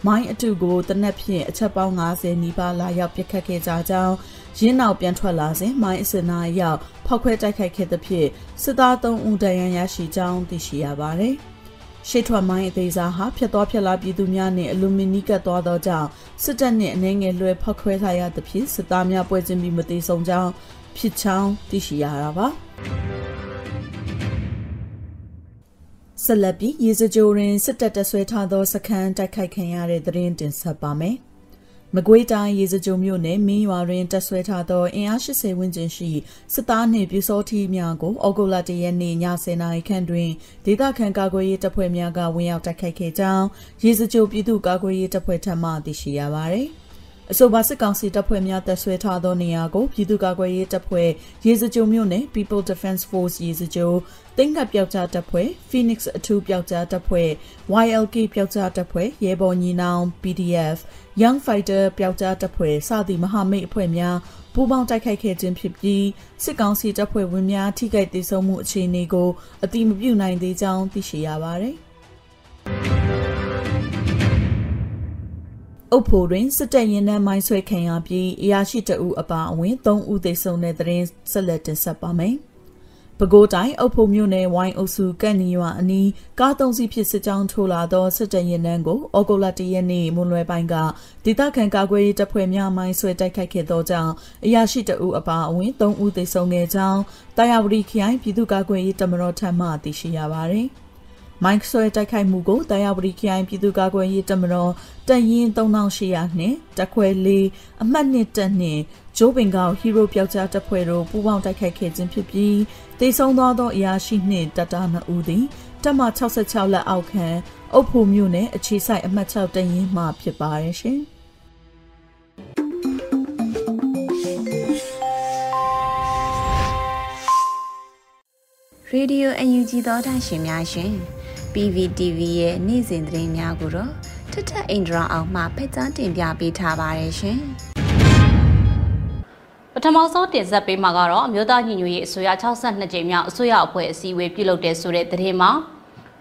မိုင်းအထုကိုတနက်ဖြန်အချက်ပေါင်း90နီးပါးလာရောက်ပစ်ခတ်ခဲ့ကြကြောင်းရင်းနောက်ပြန်ထွက်လာစဉ်မိုင်းအစနာရောက်ဖောက်ခွဲတိုက်ခိုက်ခဲ့သဖြင့်စစ်သား3ဦးဒဏ်ရာရရှိကြောင်းသိရှိရပါတယ်။ရှေ့ထွက်မိုင်းအသေးစားဟာဖျက်သွားဖျက်လာပြည်သူများနှင့်အလူမီနီကတ်သွားသောကြောင့်စစ်တပ်နှင့်အနေငယ်လွှဲဖောက်ခွဲထားရသဖြင့်စစ်သားများပွဲချင်းပြီးမသေးဆုံးကြောင်းဖြစ်ချောင်းသိရှိရတာပါ ဆက်လက်ပြီးရေစကြိုရင်စစ်တပ်တဆွဲထားသောစခန်းတိုက်ခိုက်ခံရတဲ့သတင်းတင်ဆက်ပါမယ်။မကွေးတိုင်းရေစကြိုမြို့နယ်မင်းရွာတွင်တက်ဆွဲထားသောအင်အား80ဝန်းကျင်ရှိစစ်သားနှင့်ပြူစောထီးများကိုဩဂုတ်လ1ရက်နေ့ည10:00နာရီခန့်တွင်ဒေသခံကာကွယ်ရေးတပ်ဖွဲ့များကဝင်ရောက်တိုက်ခိုက်ခဲ့ကြောင်းရေစကြိုပြည်သူ့ကာကွယ်ရေးတပ်ဖွဲ့ထံမှသိရှိရပါသည်။ အဆိုပါစစ်ကောင်စီတပ်ဖွဲ့များတပ်ဆွဲထားသောနေရာကိုပြည်သူ့ကာကွယ်ရေးတပ်ဖွဲ့ရေစကြိုမြို့နယ် People Defense Force ရေစကြိုတင်ကပ်ပြောက်ကြားတပ်ဖွဲ့ Phoenix အထူးပြောက်ကြားတပ်ဖွဲ့ YLK ပြောက်ကြားတပ်ဖွဲ့ရဲဘော်ညီနောင် PDF Young Fighter ပြောက်ကြားတပ်ဖွဲ့စသည့်မဟာမိတ်အဖွဲ့များပူးပေါင်းတိုက်ခိုက်ခဲ့ခြင်းဖြစ်ပြီးစစ်ကောင်စီတပ်ဖွဲ့ဝင်များထိခိုက်ဒေဆုံးမှုအခြေအနေကိုအတိမပြုနိုင်သေးကြောင်းသိရှိရပါသည် အုပ်ဖို့တွင်စစ်တပ်ရင်နှန်းမိုင်းဆွဲခံရပြီးအရာရှိတအုပ်အပါအဝင်3ဦးသေဆုံးတဲ့တဲ့ရင်ဆက်လက်တင်ဆက်ပါမယ်။ပဲခူးတိုင်းအုပ်ဖို့မြို့နယ်ဝိုင်းအုပ်စုကန့်နီရွာအနီးကားသုံးစီးဖြစ်စစ်ကြောင်းထိုးလာသောစစ်တပ်ရင်နှန်းကိုဩဂုတ်လ၁ရက်နေ့မွန်းလွယ်ပိုင်းကဒေသခံကာကွယ်ရေးတပ်ဖွဲ့များမိုင်းဆွဲတိုက်ခိုက်ခဲ့သောကြောင့်အရာရှိတအုပ်အပါအဝင်3ဦးသေဆုံးခဲ့ကြောင်းတာယာဝတီခရိုင်ပြည်သူ့ကာကွယ်ရေးတပ်မတော်ထံမှသိရှိရပါသည်။ မိုင်းဆွဲတိုက်ခိုက်မှုကိုတာယာပတိခရိုင်ပြည်သူ့ကာကွယ်ရေးတပ်မတော်တပ်ရင်း3800နှင့်တပ်ခွဲ၄အမှတ်1တပ်နှင့်ဂျိုးပင်ကောက်ဟီးရိုးပျောက်ကြားတပ်ဖွဲ့တို့ပူးပေါင်းတိုက်ခိုက်ခဲ့ခြင်းဖြစ်ပြီးတေဆုံးသွားသောအရာရှိနှင့်တပ်သား2ဦးသည်တပ်မ66လက်အောက်ခံအုပ်ဖို့မြို့နယ်အခြေဆိုင်အမှတ်6တပ်ရင်းမှဖြစ်ပါရဲ့ရှင်။ Radio UNG သောတာရှင်များရှင် PVTV ရဲ့နေ့စဉ်သတင်းများကိုတော့ထထအင်ဒရာအောင်မှဖက်ကြားတင်ပြပေးထားပါတယ်ရှင်ပထမဆုံးတင်ဆက်ပေးမှာကတော့အမျိုးသားညီညွတ်ရေးအစိုးရ62ကြိမ်မြောက်အစိုးရအဖွဲ့အစည်းအဝေးပြုလုပ်တဲ့ဆိုတဲ့သတင်းမှာ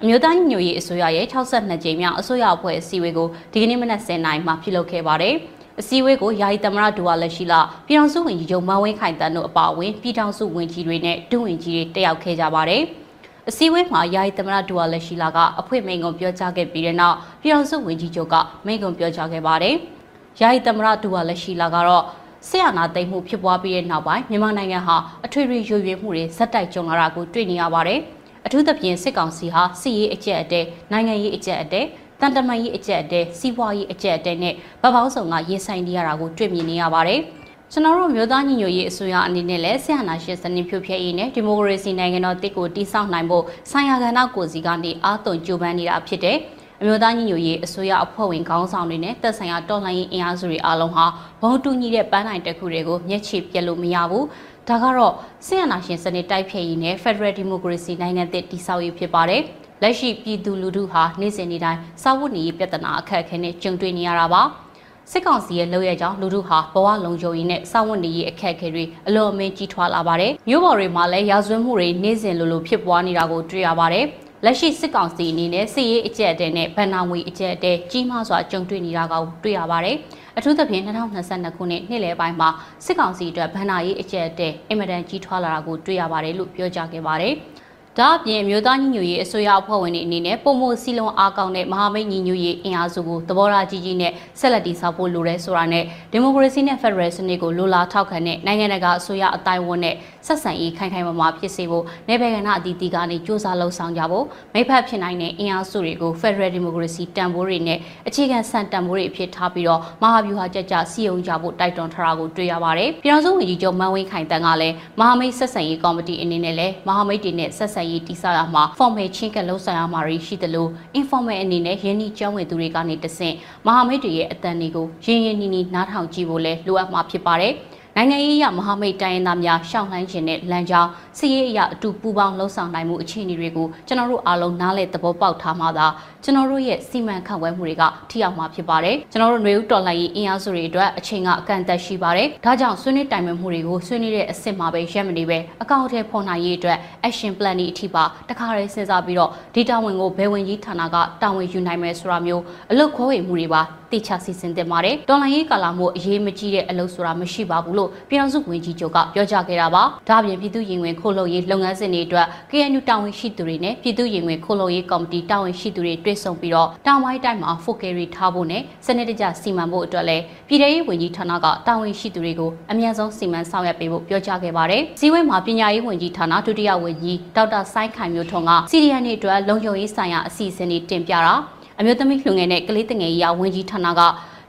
အမျိုးသားညီညွတ်ရေးအစိုးရရဲ့62ကြိမ်မြောက်အစိုးရအဖွဲ့အစည်းအဝေးကိုဒီကနေ့မနက်10:00နာရီမှာပြုလုပ်ခဲ့ပါတယ်။အစည်းအဝေးကိုယာယီသမရဒူဝါလက်ရှိလာပြည်ထောင်စုဝန်ကြီးချုပ်မန်းဝင်းခိုင်တန်းတို့အပါအဝင်ပြည်ထောင်စုဝန်ကြီးတွေနဲ့ဒုဝန်ကြီးတွေတက်ရောက်ခဲ့ကြပါတယ်။ အစည်းအဝေးမှာယာယီသမရဒူဝါလက်ရှိလာကအဖွင့်မိန့်ခွန်းပြောကြားခဲ့ပြီးတဲ့နောက်ပြည်ထောင်စုဝန်ကြီးချုပ်ကမိန့်ခွန်းပြောကြားခဲ့ပါတယ်။ယာယီသမရဒူဝါလက်ရှိလာကတော့ဆရာနာသိမ်းမှုဖြစ်ပွားပြီးတဲ့နောက်ပိုင်းမြန်မာနိုင်ငံဟာအထွေထွေရွေရွေမှုတွေဇက်တိုက်ကြုံလာတာကိုတွေ့နေရပါတယ်။အထူးသဖြင့်စစ်ကောင်စီဟာစစ်ရေးအကြက်အတဲနိုင်ငံရေးအကြက်အတဲတန်တမန်ရေးအကျက်အတဲစီးပွားရေးအကျက်အတဲနဲ့ဗပောင်းဆောင်ကရေးဆိုင်နေရတာကိုတွေ့မြင်နေရပါတယ်။ ကျွန်တော်တို့မျိုးသားညီညွတ်ရေးအစိုးရအနေနဲ့လည်းဆရာနာရှင်စနစ်ဖြိုဖျက်ရေးနဲ့ဒီမိုကရေစီနိုင်ငံတော်တစ်ကိုတည်ဆောက်နိုင်ဖို့ဆိုင်ရာကဏ္ဍကိုစီကနေအားသွန်ကြိုးပမ်းနေတာဖြစ်တယ်။အမျိုးသားညီညွတ်ရေးအစိုးရအဖွဲ့ဝင်ခေါင်းဆောင်တွေနဲ့တပ်ဆိုင်ရာတော်လှန်ရေးအင်အားစုတွေအားလုံးဟာဘုံတူညီတဲ့ပန်းနိုင်တစ်ခုတွေကိုမျက်ခြေပြက်လို့မရဘူး။ဒါကတော့ဆရာနာရှင်စနစ်တိုက်ဖျက်ရေးနဲ့ Federal Democracy နိုင်ငံသစ်တည်ဆောက်ရေးဖြစ်ပါတယ်။လက်ရှိပြည်သူလူထုဟာနေ့စဉ်နေ့တိုင်းစာဝတ်နေရေးပြဿနာအခက်အခဲနဲ့ကြုံတွေ့နေရတာပါ စစ်ကောင်စီရဲ့လုပ်ရကြောင်းလူထုဟာဘဝလုံခြုံရေးနဲ့စာဝတ်နေရေးအခက်အခဲတွေအလွန်အမင်းကြီးထွားလာပါတယ်မြို့ပေါ်တွေမှာလည်းရာဇဝတ်မှုတွေနေ့စဉ်လိုလိုဖြစ်ပွားနေတာကိုတွေ့ရပါတယ်လက်ရှိစစ်ကောင်စီအနေနဲ့စစ်ရေးအကြက်အတဲနဲ့ဗန်နာငွေအကြက်အတဲကြီးမားစွာကြုံတွေ့နေတာကိုတွေ့ရပါတယ်အထူးသဖြင့်2022ခုနှစ်နှစ်လယ်ပိုင်းမှာစစ်ကောင်စီအတွက်ဗန်နာရေးအကြက်အတဲအင်မတန်ကြီးထွားလာတာကိုတွေ့ရပါတယ်လို့ပြောကြားခဲ့ပါတယ်။ ဒါအပြင်မြို့သားညီညွတ်ရေးအစိုးရအဖွဲ့ဝင်တွေအနေနဲ့ပုံမှုစီလုံးအားကောင်းတဲ့မဟာမိတ်ညီညွတ်ရေးအင်အားစုကိုသဘောထားကြီးကြီးနဲ့ဆက်လက်တည်ဆောက်ဖို့လိုတယ်ဆိုတာနဲ့ဒီမိုကရေစီနဲ့ဖက်ဒရယ်စနစ်ကိုလိုလားထောက်ခံတဲ့နိုင်ငံတကာအစိုးရအတိုင်းအဝန်နဲ့ ဆက်ဆံရေးခိုင်ခိုင်မာမာဖြစ်စေဖို့နေပယ်ကဏ္ဍအသီးသီးကနေစ조사လှုံ့ဆော်ကြဖို့မိဖက်ဖြစ်နိုင်တဲ့အင်အားစုတွေကိုဖက်ဒရယ်ဒီမိုကရေစီတန်ဖိုးတွေနဲ့အခြေခံစံတန်ဖိုးတွေအဖြစ်ထားပြီးတော့မဟာဗျူဟာကြကြစီယုံကြဖို့တိုက်တွန်းထားတာကိုတွေ့ရပါတယ်။ပြည်ထောင်စုဝန်ကြီးချုပ်မန်းဝင်းခိုင်တန်းကလည်းမဟာမိတ်ဆက်ဆံရေးကော်မတီအနေနဲ့လည်းမဟာမိတ်တွေနဲ့ဆက်ဆံရေးတည်ဆောက်ရမှာ formal ချင်းကလှုပ်ဆောင်ရမှာရှိတယ်လို့ informal အနေနဲ့ရင်းနှီးကျောင်းဝင်သူတွေကနေတဆင့်မဟာမိတ်တွေရဲ့အတန်တွေကိုရင်းရင်းနှီးနှီးနားထောင်ကြည့်ဖို့လဲလိုအပ်မှာဖြစ်ပါတယ်။ နိုင်ငံရေးအရမဟာမိတ်တိုင်းရင်းသားများရှောင်လှမ်းခြင်းနဲ့လမ်းကြောင်းစီးရေးအရအတူပူးပေါင်းလှုပ်ဆောင်နိုင်မှုအခြေအနေတွေကိုကျွန်တော်တို့အားလုံးနားလည်သဘောပေါက်ထားမှသာကျွန်တော်တို့ရဲ့စီမံခန့်ခွဲမှုတွေကထိရောက်မှာဖြစ်ပါတယ်ကျွန်တော်တို့ຫນွေဦးတော်လှန်ရေးအင်အားစုတွေအတွက်အချိန်ကအကန့်အသတ်ရှိပါတယ်ဒါကြောင့်ဆွေးနွေးတိုင်ပင်မှုတွေကိုဆွေးနွေးတဲ့အဆင့်မှာပဲရပ်မနေပဲအကောင့်အထည်ဖော်နိုင်ရေးအတွက် action plan တွေအထိပါတခါတည်းစဉ်းစားပြီးတော့ဒေတာဝင်ကိုဘယ်ဝင်ကြီးဌာနကတာဝန်ယူနိုင်မယ်ဆိုတာမျိုးအလုပ်ခွဲဝေမှုတွေပါတိကျစီစဉ်တင်ပါတယ်။တော်လိုင်းရေးကာလမို့အရေးမကြီးတဲ့အလုပ်ဆိုတာမရှိပါဘူးလို့ပြည်ထောင်စုဝန်ကြီးချုပ်ကပြောကြားခဲ့တာပါ။ဒါ့အပြင်ပြည်သူ့ရင်ဝင်ခိုးလုံရေးလုပ်ငန်းစဉ်တွေအတွက် KNU တာဝန်ရှိသူတွေနဲ့ပြည်သူ့ရင်ဝင်ခိုးလုံရေးကော်မတီတာဝန်ရှိသူတွေတွေ့ဆုံပြီးတော့တောင်ပိုင်းတိုင်းမှာ focus ထားဖို့နဲ့စနစ်တကျစီမံဖို့အတွက်လည်းပြည်ထောင်ရေးဝန်ကြီးဌာနကတာဝန်ရှိသူတွေကိုအမြန်ဆုံးစီမံဆောင်ရွက်ပေးဖို့ပြောကြားခဲ့ပါတယ်။စီဝဲမှာပညာရေးဝန်ကြီးဌာနဒုတိယဝန်ကြီးဒေါက်တာဆိုင်းခိုင်မျိုးထွန်းကစီရီယန်တွေအတွက်လုံခြုံရေးဆိုင်ရာအစီအစဉ်တွေတင်ပြတာအမျိုးသမီးလူငယ်နဲ့ကလေးတငယ်ရေးဝန်ကြီးဌာနက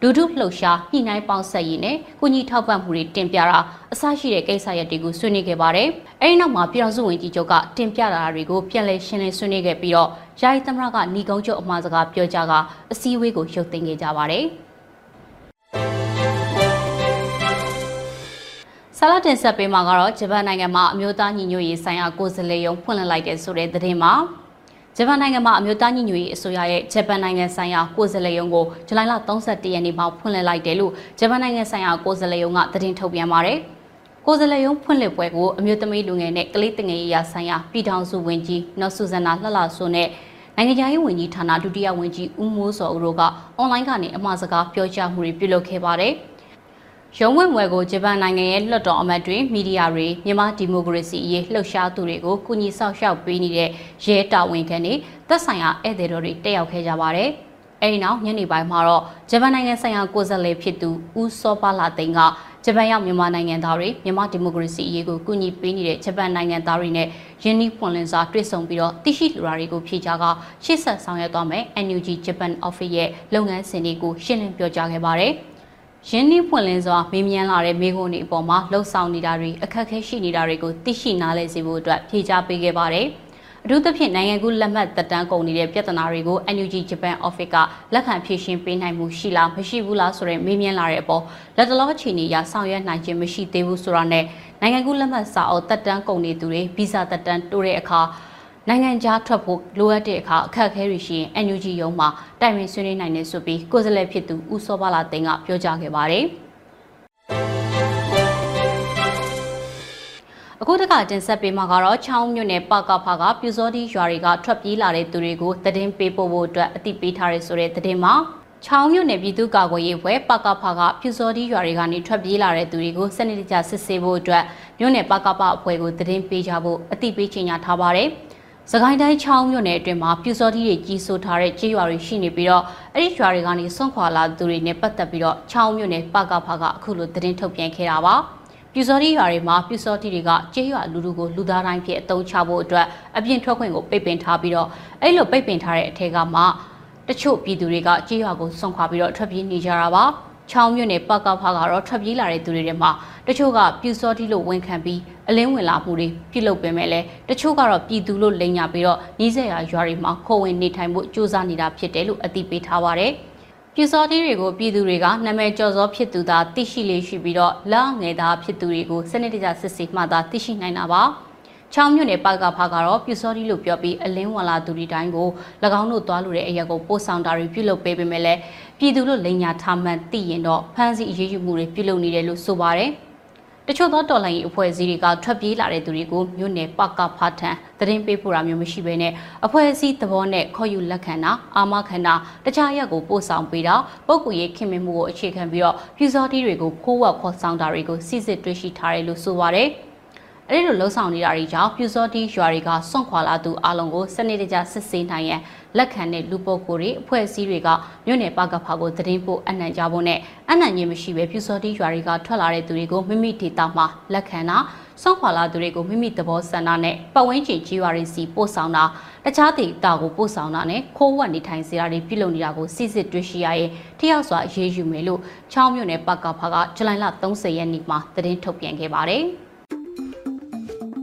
လူထုလှုပ်ရှားညှိနှိုင်းပေါင်းဆက်ရေးနဲ့ကုညီထောက်ပံ့မှုတွေတင်ပြတာအစရှိတဲ့ကိစ္စရပ်တွေကိုဆွေးနွေးခဲ့ပါတယ်။အဲဒီနောက်မှာပြည်တော်စုဝန်ကြီးချုပ်ကတင်ပြတာတွေကိုပြန်လည်ရှင်းလင်းဆွေးနွေးခဲ့ပြီးတော့ယာယီသမရကညီကုန်းချုပ်အမှားစကားပြောကြားကအစည်းအဝေးကိုရုပ်သိမ်းခဲ့ကြပါတယ်။ဆလာတင်ဆက်ပေးမှာကတော့ဂျပန်နိုင်ငံမှာအမျိုးသားညီညွတ်ရေးဆိုင်ရာကိုယ်စားလှယ်ရုံးဖွင့်လှစ်လိုက်တဲ့ဆိုတဲ့သတင်းမှာ ဂျပန်နိုင်ငံမှာအမျိုးသားညီညွတ်ရေးအစိုးရရဲ့ဂျပန်နိုင်ငံဆိုင်ရာကိုယ်စားလှယ်ရုံးကိုဇူလိုင်လ31ရက်နေ့မှာဖွင့်လှစ်လိုက်တယ်လို့ဂျပန်နိုင်ငံဆိုင်ရာကိုယ်စားလှယ်ရုံးကသတင်းထုတ်ပြန်ပါတယ်။ကိုယ်စားလှယ်ရုံးဖွင့်လှစ်ပွဲကိုအမျိုးသမီးလူငယ်နဲ့ကလေးတငယ်ရေးရာဆိုင်ရာပြည်ထောင်စုဝန်ကြီးနော်ဆူဇန်နာလှလှဆိုနဲ့နိုင်ငံခြားရေးဝန်ကြီးဌာနဒုတိယဝန်ကြီးဦးမိုးစောဦးတို့ကအွန်လိုင်းကနေအမှားစကားပြောကြားမှုတွေပြုလုပ်ခဲ့ပါတယ်။ ရုံးဝင်ဝယ်ကိုဂျပန်နိုင်ငံရဲ့လွှတ်တော်အမတ်တွေမီဒီယာတွေမြန်မာဒီမိုကရေစီအရေးလှုပ်ရှားသူတွေကိုကူညီဆောက်ရှောက်ပေးနေတဲ့ရဲတာဝန်ခံတွေသက်ဆိုင်ရာဧည့်သည်တော်တွေတက်ရောက်ခဲ့ကြပါတယ်။အဲဒီနောက်ညနေပိုင်းမှာတော့ဂျပန်နိုင်ငံဆိုင်ရာကိုယ်စားလှယ်ဖြစ်သူဦးစောပါလာသိန်းကဂျပန်ရောက်မြန်မာနိုင်ငံသားတွေမြန်မာဒီမိုကရေစီအရေးကိုကူညီပေးနေတဲ့ဂျပန်နိုင်ငံသားတွေနဲ့ယင်းနှီးပွန်လင်းစွာတွေ့ဆုံပြီးတော့တရှိလူရာတွေကိုဖြေချကရှေ့ဆက်ဆောင်ရွက်သွားမယ် NUG Japan Office ရဲ့လုပ်ငန်းစဉ်တွေကိုရှင်းလင်းပြောကြားခဲ့ပါတယ်။ ရင်းနှီးဖွင့်လင်းစွာမေးမြန်းလာတဲ့မိခွန်းတွေအပေါ်မှာလှုပ်ဆောင်နေတာတွေအခက်အခဲရှိနေတာတွေကိုသိရှိနားလည်စေဖို့အတွက်ဖြေကြားပေးခဲ့ပါတယ်။အထူးသဖြင့်နိုင်ငံကူးလက်မှတ်သက်တမ်းကုန်နေတဲ့ပြဿနာတွေကို NUG Japan Office ကလက်ခံဖြေရှင်းပေးနိုင်မှုရှိလားမရှိဘူးလားဆိုတဲ့မေးမြန်းလာတဲ့အပေါ်လက်တလောအခြေအနေအရဆောင်ရွက်နိုင်ခြင်းမရှိသေးဘူးဆိုတာနဲ့နိုင်ငံကူးလက်မှတ်စာအုပ်သက်တမ်းကုန်နေသူတွေဗီဇသက်တမ်းတိုးတဲ့အခါ နိုင်ငံခြားထွက်ဖို့လိုအပ်တဲ့အခါအခက်အခဲတွေရှိရင် NUG ရုံးမှာတိုင်ပင်ဆွေးနွေးနိုင်တယ်ဆိုပြီးကိုယ်စားလှယ်ဖြစ်သူဦးစောပါလာသိန်းကပြောကြားခဲ့ပါတယ်။အခုတခါတင်ဆက်ပေးမှာကတော့ချောင်းမြို့နယ်ပကဖာကပြူစောတိရွာတွေကထွက်ပြေးလာတဲ့သူတွေကိုသတင်းပေးပို့ဖို့အတွက်အသိပေးထားရဆိုတဲ့သတင်းမှာချောင်းမြို့နယ်ပြည်သူ့ကာကွယ်ရေးဖွဲ့ပကဖာကပြူစောတိရွာတွေကနေထွက်ပြေးလာတဲ့သူတွေကိုစနစ်တကျစစ်ဆေးဖို့အတွက်မြို့နယ်ပကဖအဖွဲ့ကိုသတင်းပေးကြဖို့အသိပေးချင်ညာထားပါတယ်။ စကိုင်းတိုင်းချောင်းမြို့နယ်အတွင်းမှာပြူစောတိတွေကြီးစိုးထားတဲ့ကြေးရွာတွေရှိနေပြီးတော့အဲ့ဒီရွာတွေကနေဆွန့်ခွာလာသူတွေနဲ့ပတ်သက်ပြီးတော့ချောင်းမြို့နယ်ပကဖကအခုလိုသတင်းထုတ်ပြန်ခဲ့တာပါပြူစောတိရွာတွေမှာပြူစောတိတွေကကြေးရွာလူလူကိုလူသားတိုင်းဖြစ်အသုံးချဖို့အတွက်အပြင်ထွက်ခွင့်ကိုပိတ်ပင်ထားပြီးတော့အဲ့လိုပိတ်ပင်ထားတဲ့အထက်ကမှတချို့ပြည်သူတွေကကြေးရွာကိုဆွန့်ခွာပြီးတော့ထွက်ပြေးနေကြတာပါ ချောင်းမြို့နယ်ပကဖကတော့ထွက်ပြေးလာတဲ့သူတွေထဲမှာတချို့ကပြူစောတိလို့ဝန်ခံပြီးအလင်းဝင်လာမှုတွေပြုလုပ်ပေမဲ့လည်းတချို့ကတော့ပြည်သူလို့လိန်ညာပြီးတော့နီးစပ်ရာရွာတွေမှာခိုးဝင်နေထိုင်မှုစ조사နေတာဖြစ်တယ်လို့အသိပေးထားပါတယ်။ပြူစောတိတွေကိုပြည်သူတွေကနာမည်ကျော်စောဖြစ်သူသာသိရှိလေးရှိပြီးတော့လက်ငယ်သားဖြစ်သူတွေကိုစနစ်တကျစစ်ဆေးမှသာသိရှိနိုင်တာပါ။ ချောင်းမြို့နယ်ပါကဖာကတော့ပြူစောတိလို့ပြောပြီးအလင်းဝင်လာသူတွေတိုင်းကို၎င်းတို့သွားလို့တဲ့အရက်ကိုပို့ဆောင်တာတွေပြုလုပ်ပေးပေမဲ့လည်းပြည်သူတို့လိန်ညာထားမှန်သိရင်တော့ဖမ်းဆီးအရေးယူမှုတွေပြုလုပ်နေတယ်လို့ဆိုပါတယ်။တချို့သောတော်လှန်ရေးအဖွဲ့အစည်းတွေကထွက်ပြေးလာတဲ့သူတွေကိုမြို့နယ်ပကဖထံသတင်းပေးပို့တာမျိုးမရှိဘဲနဲ့အဖွဲ့အစည်းသဘောနဲ့ခေါ်ယူလက်ခံတာအာမခံတာတခြားရက်ကိုပို့ဆောင်ပေးတာပုဂ္ဂိုလ်ရေးခင်မင်မှုကိုအခြေခံပြီးတော့ပြူစောတီးတွေကိုခိုးဝက်ခေါ်ဆောင်တာတွေကိုစစ်စစ်တွေ့ရှိထားတယ်လို့ဆိုပါတယ်။ အဲ့ဒီလိုလှုံ့ဆော်နေတာတွေကြောင့်ပြူစောတီရွာတွေကစွန့်ခွာလာသူအလုံးကိုစနစ်တကျစစ်ဆေးနိုင်ရန်လက်ခံတဲ့လူပုဂ္ဂိုလ်တွေအဖွဲ့အစည်းတွေကမြို့နယ်ပကဖာကိုသတင်းပို့အနှံ့ကြဖို့နဲ့အနှံ့ခြင်းမရှိဘဲပြူစောတီရွာတွေကထွက်လာတဲ့သူတွေကိုမိမိဒေသမှာလက်ခံတာစွန့်ခွာလာသူတွေကိုမိမိသဘောဆန္ဒနဲ့ပတ်ဝန်းကျင်ကြီးရွာတွေစီပို့ဆောင်တာတခြားဒေသကိုပို့ဆောင်တာနဲ့ခိုးဝှက်နေထိုင်စေတာတွေပြုလုပ်နေတာကိုစစ်စစ်တွေ့ရှိရရင်ထိရောက်စွာအရေးယူမယ်လို့ချောင်းမြို့နယ်ပကဖာကဇူလိုင်လ30ရက်နေ့မှာသတင်းထုတ်ပြန်ခဲ့ပါတယ်။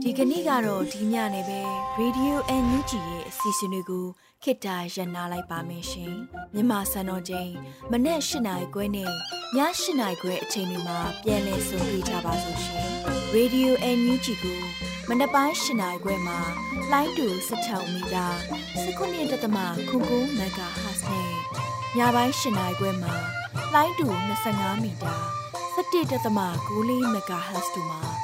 ဒီကနေ့ကတော့ဒီညနေပဲ Radio NUG ရဲ့အစီအစဉ်လေးကိုခခေတ္တရနာလိုက်ပါမယ်ရှင်မြန်မာစံတော်ချိန်မနေ့၈နိုင်ခွဲနဲ့ည၈နိုင်ခွဲအချိန်တွေမှာပြောင်းလဲဆိုပြကြပါလို့ရှင် Radio NUG ကိုမနေ့ပိုင်း၈နိုင်ခွဲမှာလိုင်းတူ16မီတာ19.7ခုကူမဂါဟတ်နဲ့ညပိုင်း၈နိုင်ခွဲမှာလိုင်းတူ25မီတာ17.6မဂါဟတ်တို့မှာ